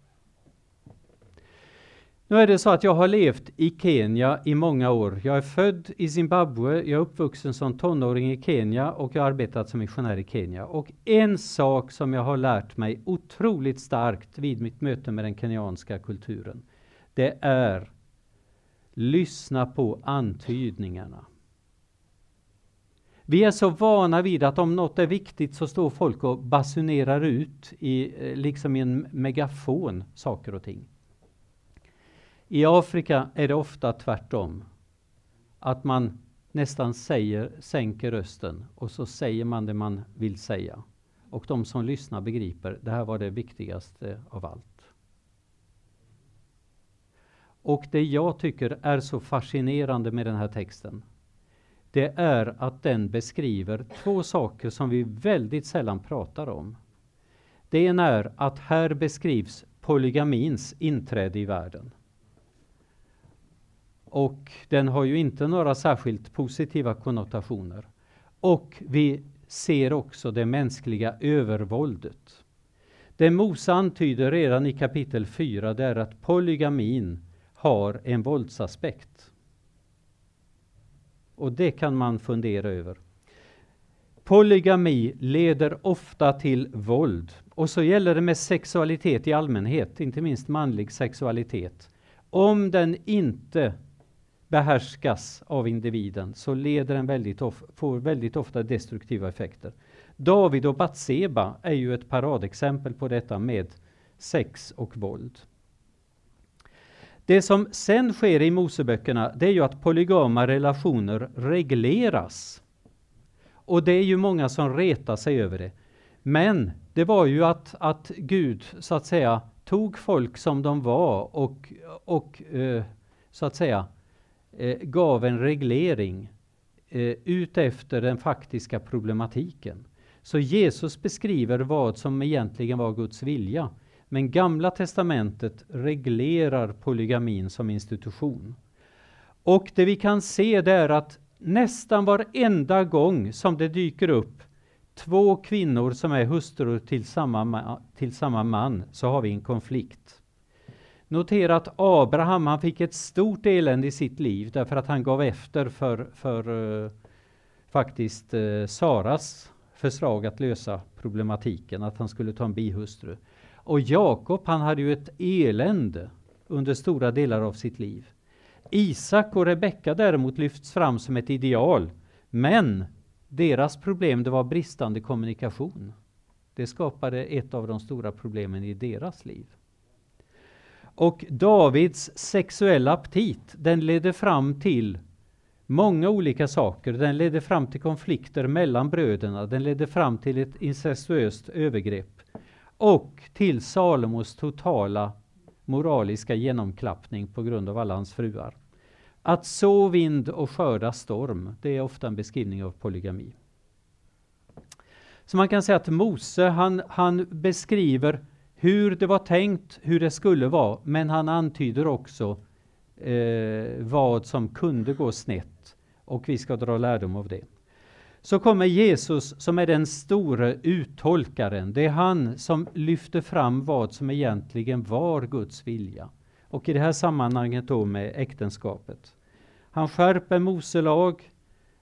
S2: Nu är det så att jag har levt i Kenya i många år. Jag är född i Zimbabwe, jag är uppvuxen som tonåring i Kenya och jag har arbetat som missionär i Kenya. Och en sak som jag har lärt mig otroligt starkt vid mitt möte med den kenyanska kulturen, det är lyssna på antydningarna. Vi är så vana vid att om något är viktigt så står folk och basunerar ut i, eh, liksom i en megafon saker och ting. I Afrika är det ofta tvärtom. Att man nästan säger, sänker rösten och så säger man det man vill säga. Och de som lyssnar begriper, det här var det viktigaste av allt. Och det jag tycker är så fascinerande med den här texten, det är att den beskriver två saker som vi väldigt sällan pratar om. Det ena är att här beskrivs polygamins inträde i världen. Och den har ju inte några särskilt positiva konnotationer. Och vi ser också det mänskliga övervåldet. Det Mose antyder redan i kapitel 4 det är att polygamin har en våldsaspekt. Och det kan man fundera över. Polygami leder ofta till våld. Och så gäller det med sexualitet i allmänhet, inte minst manlig sexualitet. Om den inte behärskas av individen så leder den väldigt of, får väldigt ofta destruktiva effekter. David och Batseba är ju ett paradexempel på detta med sex och våld. Det som sen sker i Moseböckerna det är ju att polygama relationer regleras. Och det är ju många som retar sig över det. Men det var ju att, att Gud så att säga tog folk som de var och, och eh, så att säga eh, gav en reglering eh, utefter den faktiska problematiken. Så Jesus beskriver vad som egentligen var Guds vilja. Men Gamla testamentet reglerar polygamin som institution. Och det vi kan se det är att nästan varenda gång som det dyker upp två kvinnor som är hustrur till samma, till samma man så har vi en konflikt. Notera att Abraham han fick ett stort elände i sitt liv därför att han gav efter för, för uh, faktiskt uh, Saras förslag att lösa problematiken, att han skulle ta en bihustru. Och Jakob han hade ju ett elände under stora delar av sitt liv. Isak och Rebecka däremot lyfts fram som ett ideal. Men deras problem det var bristande kommunikation. Det skapade ett av de stora problemen i deras liv. Och Davids sexuella aptit, den ledde fram till många olika saker. Den ledde fram till konflikter mellan bröderna, den ledde fram till ett incestuöst övergrepp och till Salomos totala moraliska genomklappning på grund av alla hans fruar. Att så vind och skörda storm, det är ofta en beskrivning av polygami. Så man kan säga att Mose, han, han beskriver hur det var tänkt, hur det skulle vara, men han antyder också eh, vad som kunde gå snett och vi ska dra lärdom av det. Så kommer Jesus som är den store uttolkaren. Det är han som lyfter fram vad som egentligen var Guds vilja. Och i det här sammanhanget då med äktenskapet. Han skärper Mose lag,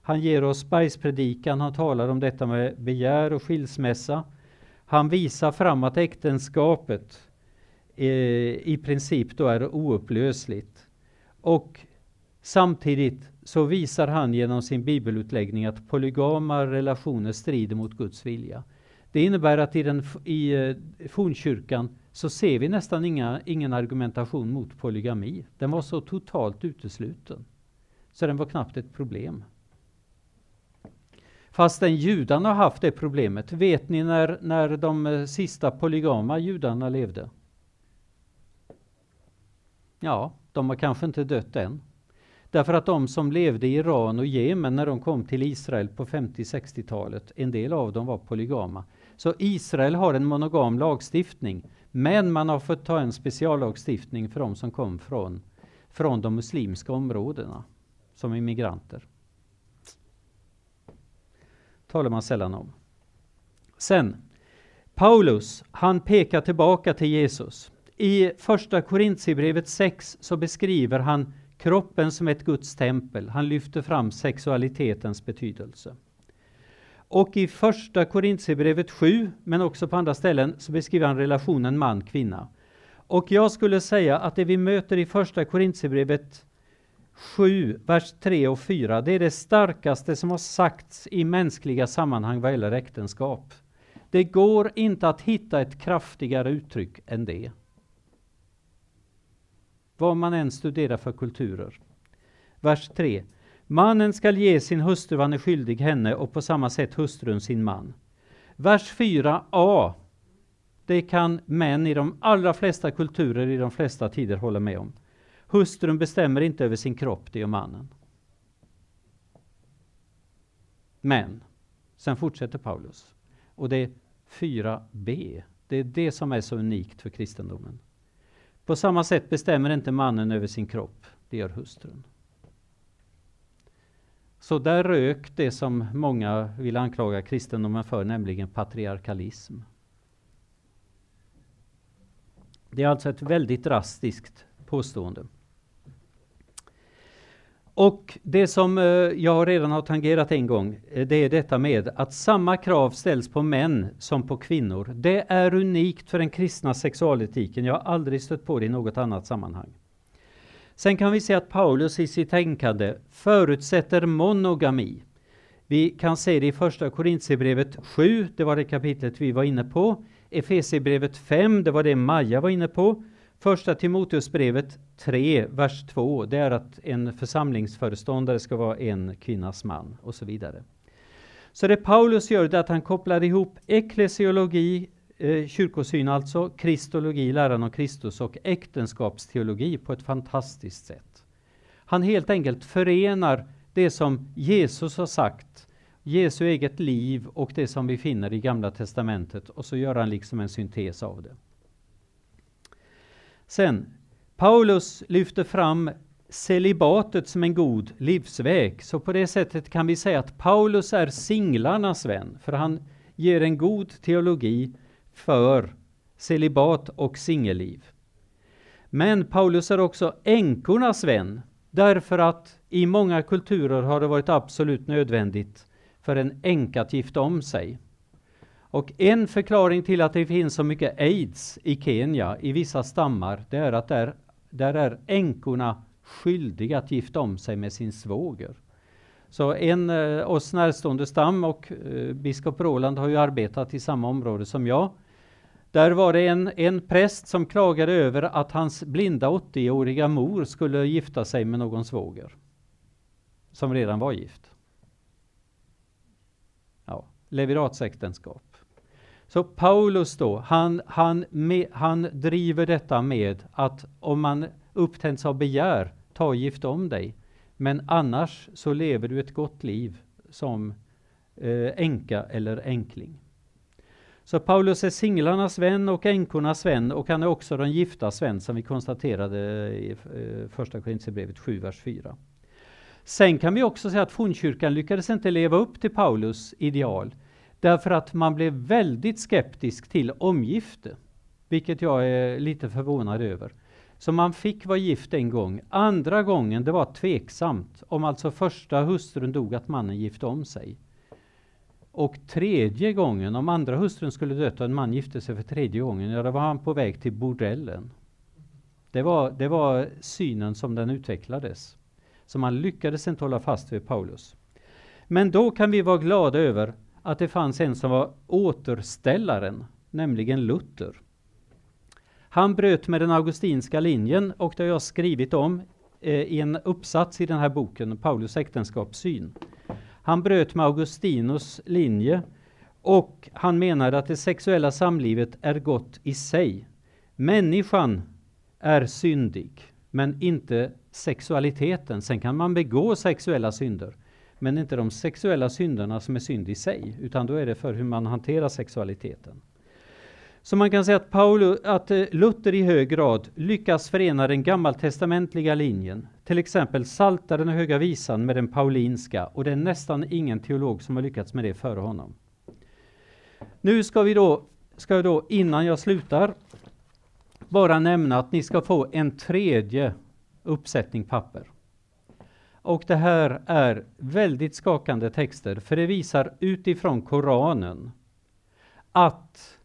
S2: Han ger oss bergspredikan, han talar om detta med begär och skilsmässa. Han visar fram att äktenskapet eh, i princip då är oupplösligt. Och samtidigt så visar han genom sin bibelutläggning att polygama relationer strider mot Guds vilja. Det innebär att i, den, i eh, fornkyrkan så ser vi nästan inga, ingen argumentation mot polygami. Den var så totalt utesluten. Så den var knappt ett problem. Fastän judarna har haft det problemet. Vet ni när, när de eh, sista polygama judarna levde? Ja, de har kanske inte dött än. Därför att de som levde i Iran och Jemen när de kom till Israel på 50-60-talet, en del av dem var polygama. Så Israel har en monogam lagstiftning, men man har fått ta en speciallagstiftning för de som kom från, från de muslimska områdena som immigranter talar man sällan om. Sen, Paulus, han pekar tillbaka till Jesus. I första Korintierbrevet 6 så beskriver han kroppen som ett Guds tempel. Han lyfter fram sexualitetens betydelse. Och i första Korintierbrevet 7, men också på andra ställen, så beskriver han relationen man-kvinna. Och jag skulle säga att det vi möter i första Korintierbrevet 7, vers 3 och 4, det är det starkaste som har sagts i mänskliga sammanhang vad gäller äktenskap. Det går inte att hitta ett kraftigare uttryck än det. Vad man än studerar för kulturer. Vers 3. Mannen skall ge sin hustru vad han är skyldig henne och på samma sätt hustrun sin man. Vers 4a. Det kan män i de allra flesta kulturer i de flesta tider hålla med om. Hustrun bestämmer inte över sin kropp, det gör mannen. Men, sen fortsätter Paulus. Och det är 4b. Det är det som är så unikt för kristendomen. På samma sätt bestämmer inte mannen över sin kropp, det gör hustrun. Så där rök det som många vill anklaga kristendomen för, nämligen patriarkalism. Det är alltså ett väldigt drastiskt påstående. Och det som eh, jag redan har tangerat en gång, eh, det är detta med att samma krav ställs på män som på kvinnor. Det är unikt för den kristna sexualetiken. Jag har aldrig stött på det i något annat sammanhang. Sen kan vi se att Paulus i sitt tänkande förutsätter monogami. Vi kan se det i första Korintierbrevet 7, det var det kapitlet vi var inne på. Efesierbrevet 5, det var det Maja var inne på. Första Timoteusbrevet 3, vers 2, det är att en församlingsföreståndare ska vara en kvinnas man och så vidare. Så det Paulus gör är att han kopplar ihop eklesiologi, eh, kyrkosyn alltså, kristologi, läran om Kristus och äktenskapsteologi på ett fantastiskt sätt. Han helt enkelt förenar det som Jesus har sagt, Jesu eget liv och det som vi finner i Gamla Testamentet och så gör han liksom en syntes av det. Sen, Paulus lyfter fram celibatet som en god livsväg. Så på det sättet kan vi säga att Paulus är singlarnas vän, för han ger en god teologi för celibat och singelliv. Men Paulus är också änkornas vän, därför att i många kulturer har det varit absolut nödvändigt för en änka att gifta om sig. Och en förklaring till att det finns så mycket aids i Kenya, i vissa stammar, det är att där, där är änkorna skyldiga att gifta om sig med sin svåger. Så en eh, oss närstående stam och eh, biskop Roland har ju arbetat i samma område som jag. Där var det en, en präst som klagade över att hans blinda 80-åriga mor skulle gifta sig med någon svåger. Som redan var gift. Ja, leviratsäktenskap. Så Paulus då, han, han, med, han driver detta med att om man upptänds av begär, ta och gift om dig. Men annars så lever du ett gott liv som eh, änka eller änkling. Så Paulus är singlarnas vän och änkornas vän och han är också de giftas vän som vi konstaterade i eh, första Korinthierbrevet 7, vers 4. Sen kan vi också säga att fornkyrkan lyckades inte leva upp till Paulus ideal. Därför att man blev väldigt skeptisk till omgifte, vilket jag är lite förvånad över. Så man fick vara gift en gång. Andra gången det var tveksamt om alltså första hustrun dog att mannen gifte om sig. Och tredje gången, om andra hustrun skulle dö och en man gifte sig för tredje gången, ja då var han på väg till bordellen. Det var, det var synen som den utvecklades. Så man lyckades inte hålla fast vid Paulus. Men då kan vi vara glada över att det fanns en som var återställaren, nämligen Luther. Han bröt med den augustinska linjen och det har jag skrivit om eh, i en uppsats i den här boken, Paulus äktenskapssyn. Han bröt med Augustinus linje och han menade att det sexuella samlivet är gott i sig. Människan är syndig, men inte sexualiteten. Sen kan man begå sexuella synder, men inte de sexuella synderna som är synd i sig, utan då är det för hur man hanterar sexualiteten. Så man kan säga att, Paolo, att eh, Luther i hög grad lyckas förena den gammaltestamentliga linjen, till exempel Saltaren och Höga Visan med den paulinska, och det är nästan ingen teolog som har lyckats med det före honom. Nu ska vi då, ska jag då innan jag slutar, bara nämna att ni ska få en tredje uppsättning papper. Och det här är väldigt skakande texter, för det visar utifrån Koranen att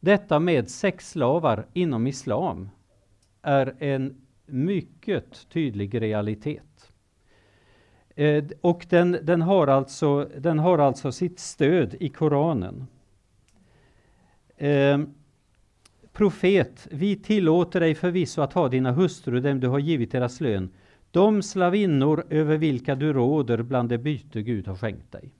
S2: detta med sexslavar inom islam är en mycket tydlig realitet. Eh, och den, den, har alltså, den har alltså sitt stöd i Koranen. Eh, profet, vi tillåter dig förvisso att ha dina hustrur, dem du har givit deras lön, de slavinnor över vilka du råder bland det byte Gud har skänkt dig.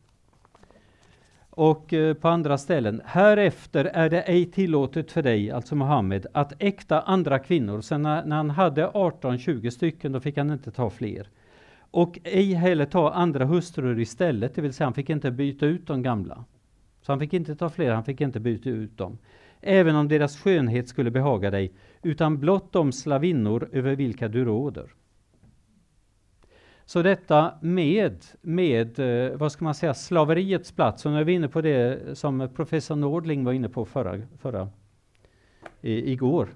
S2: Och eh, på andra ställen, härefter är det ej tillåtet för dig, alltså Muhammed, att äkta andra kvinnor. Sen när, när han hade 18-20 stycken, då fick han inte ta fler. Och ej heller ta andra hustrur istället, det vill säga han fick inte byta ut de gamla. Så han fick inte ta fler, han fick inte byta ut dem. Även om deras skönhet skulle behaga dig, utan blott de slavinnor över vilka du råder. Så detta med, med eh, vad ska man säga, slaveriets plats, och nu är vi inne på det som professor Nordling var inne på förra, förra i, igår.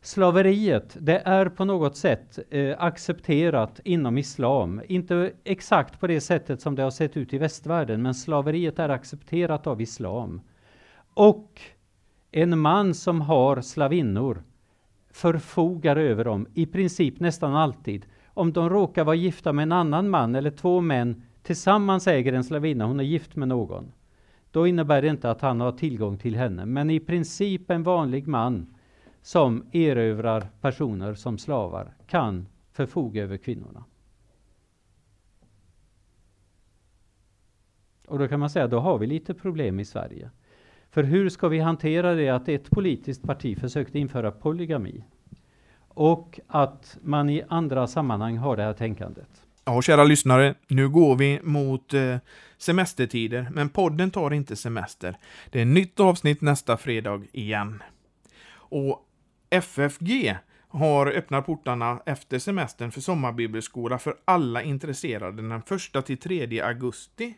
S2: Slaveriet, det är på något sätt eh, accepterat inom islam. Inte exakt på det sättet som det har sett ut i västvärlden, men slaveriet är accepterat av islam. Och en man som har slavinnor förfogar över dem, i princip nästan alltid, om de råkar vara gifta med en annan man eller två män tillsammans äger en slavinna, hon är gift med någon. Då innebär det inte att han har tillgång till henne, men i princip en vanlig man som erövrar personer som slavar kan förfoga över kvinnorna. Och då kan man säga, då har vi lite problem i Sverige. För hur ska vi hantera det att ett politiskt parti försökte införa polygami? Och att man i andra sammanhang har det här tänkandet.
S1: Ja, kära lyssnare, nu går vi mot eh, semestertider, men podden tar inte semester. Det är nytt avsnitt nästa fredag igen. Och FFG har öppnat portarna efter semestern för sommarbibelskola för alla intresserade den 1 till 3 augusti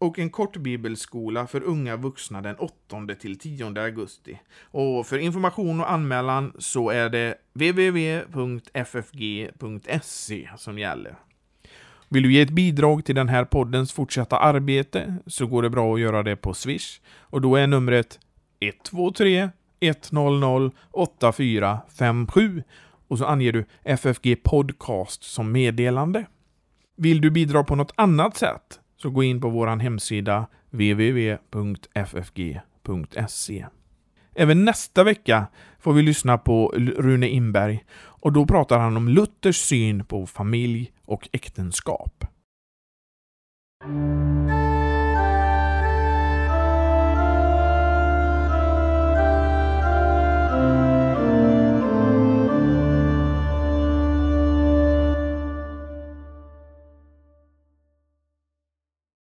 S1: och en kort bibelskola för unga vuxna den 8 till 10 augusti. Och för information och anmälan så är det www.ffg.se som gäller. Vill du ge ett bidrag till den här poddens fortsatta arbete så går det bra att göra det på Swish och då är numret 123 100 8457 och så anger du FFG Podcast som meddelande. Vill du bidra på något annat sätt så gå in på vår hemsida www.ffg.se. Även nästa vecka får vi lyssna på Rune Inberg och då pratar han om Luthers syn på familj och äktenskap.